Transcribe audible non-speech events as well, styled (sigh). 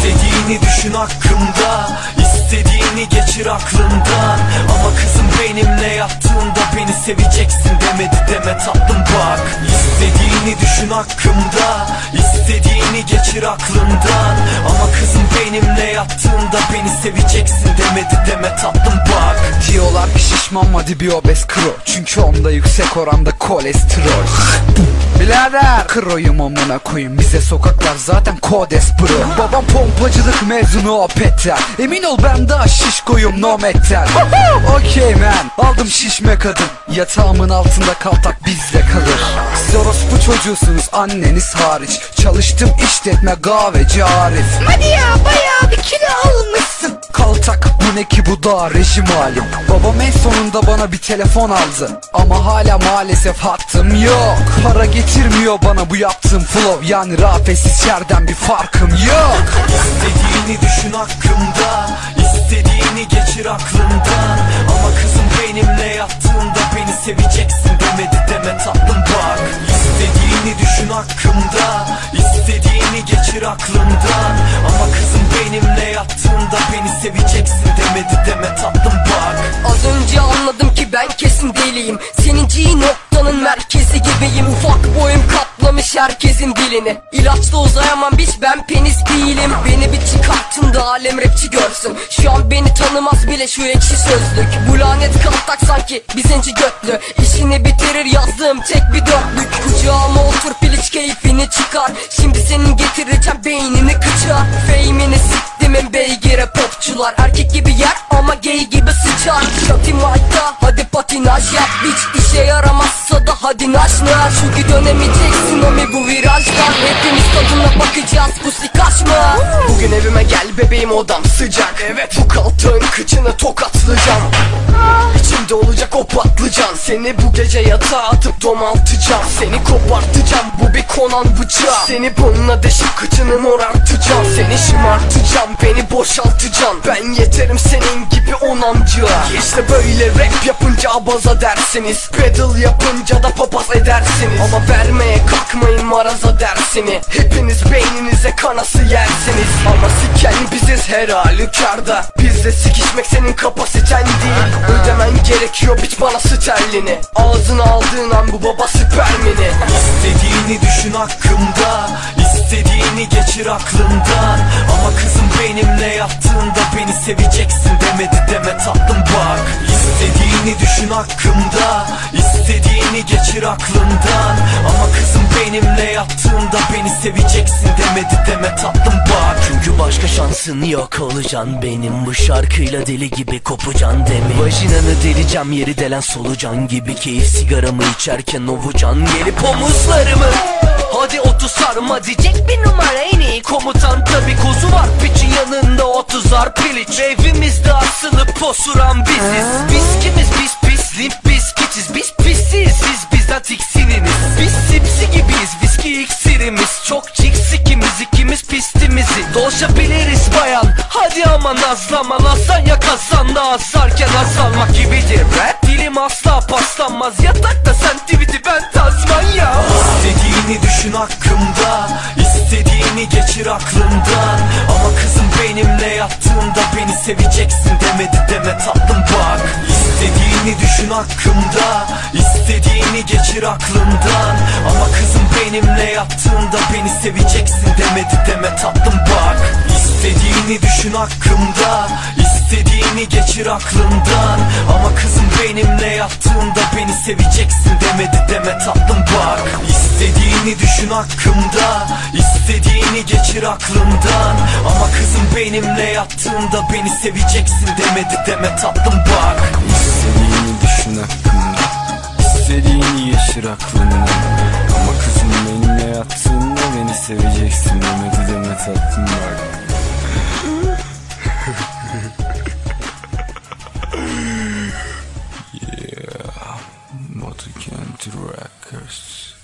İstediğini düşün hakkımda İstediğini geçir aklından Ama kızım benimle yattığında Beni seveceksin demedi deme tatlım bak. İstediğini düşün hakkımda İstediğini geçir aklından Ama kızım benimle yattığında Beni seveceksin demedi deme tatlım bak. Diyorlar ki şişman obez kro. Çünkü onda yüksek oranda kolesterol Birader. Kroyum amına koyayım bize sokaklar zaten kodes bro. Babam pompacılık mezunu opetter Emin ol ben daha şişkoyum no metal Okey man. Aldım şişme kadın. Yatağımın altında kaltak bizde kalır. Siz orospu çocuğusunuz anneniz hariç. Çalıştım işletme kahveci Arif. Hadi ya bayağı bir kilo almışsın. Kaltak. Bu ne ki bu da rejim halim. Babam en sonunda bana bir telefon aldı. Ama hala maalesef hattım yok. Para getirmiyor bana bu yaptığım flow. Yani rafesiz şerden bir farkım yok. İstediğini düşün hakkımda. İstediğini geçir aklından Ama kızım benimle yattığında Beni seveceksin demedi deme tatlım bak. İstediğini düşün hakkımda. İstediğini geçir aklından seveceksin demedi deme tatlım bak. Az önce anladım ki ben kesin deliyim. Senin G noktanın merkezi gibiyim. Ufak boyum katlamış herkesin dilini İlaçla uzayamam biç ben penis değilim. Beni bir çıkartın da alem rapçi görsün. Şu an beni tanımaz bile şu ekşi sözlük. Bu lanet kaltak sanki bir zenci götlü. İşini bitirir yazdığım tek bir dörtlük. Kucağıma otur piliç keyfini çıkar. Şimdi senin getireceğim beynini kıçar. Fame'ini siktimin beygire popçular Erkek gibi yer ama gay gibi sıçar. Şatim ayda hadi patinaj yap. Hiç işe yaramazsa da hadi naş naş. Çünkü dönemeyeceksin omi bu virajdan Hepimiz tadına bakacağız pusi kaçma. Bugün evime gel bebeğim odam sıcak. Evet. Bu kaltığın kıçını tokatlayacağım. İçimde olacak o patlıcan. Seni bu gece yatağa atıp domaltacağım. Seni kopartacağım bu bir konan bıçağı. Seni bununla deşip kıçını morartacağım Seni şımartacağım beni boşaltacağım Ben yeterim senin gibi on amcığa İşte böyle rap yapınca abaza dersiniz. Pedal yapınca da papaz edersiniz. Ama vermeye kalkmayın maraza dersini. Hepiniz beyninize kanası yersiniz. Ama siken biziz her halükarda. Bizde sikişmek senin kapasiten değil. Ödemen gerekiyor bit bana sterlini. Ağzına aldığın an bu baba süpermini. İstediğini düşün hakkımda İstediğini geçir aklından Ama kızım benimle yattığında Beni seveceksin demedi deme tatlım bak. İstediğini düşün hakkımda İstediğini geçir aklından Ama kızım benimle yattığında Beni seveceksin demedi deme tatlım bak. Çünkü başka şansın yok olacaksın benim. Bu şarkıyla deli gibi kopacan demi Vajinanı deleceğim yeri delen solucan gibi. Keyif sigaramı içerken ovucan. Gelip omuzlarımı Hadi otu sarma diyecek bir numara en iyi Komutan tabi kozu var. Piçin yanında otuzar piliç. Evimizde asılıp posuran biziz. Biz kimiz? Biz pis limp biz kitiz Biz pisiz siz bizden tiksininiz Biz sipsi gibiyiz viski iksirimiz. Çok cix ikimiz ikimiz pistimizi. Dolaşabiliriz bayan. Hadi ama nazlama Lazanya kazanda azarken azalmak gibidir. Rap dilim asla paslanmaz. Yatakta hakkımda İstediğini geçir aklından Ama kızım benimle yattığında Beni seveceksin demedi deme tatlım bak. İstediğini düşün hakkımda İstediğini geçir aklından Ama kızım benimle yattığında Beni seveceksin demedi deme tatlım bak. İstediğini düşün hakkımda İstediğini geçir aklından Ama kızım benimle yattığında Beni seveceksin demedi deme tatlım bak. İstediğini düşün hakkımda İstediğini geçir aklımdan. Ama kızım benimle yattığında Beni seveceksin demedi deme tatlım bak. İstediğini düşün hakkımda İstediğini geçir aklımdan. Ama kızım benimle yattığında Beni seveceksin demedi deme tatlım bak. (laughs) curse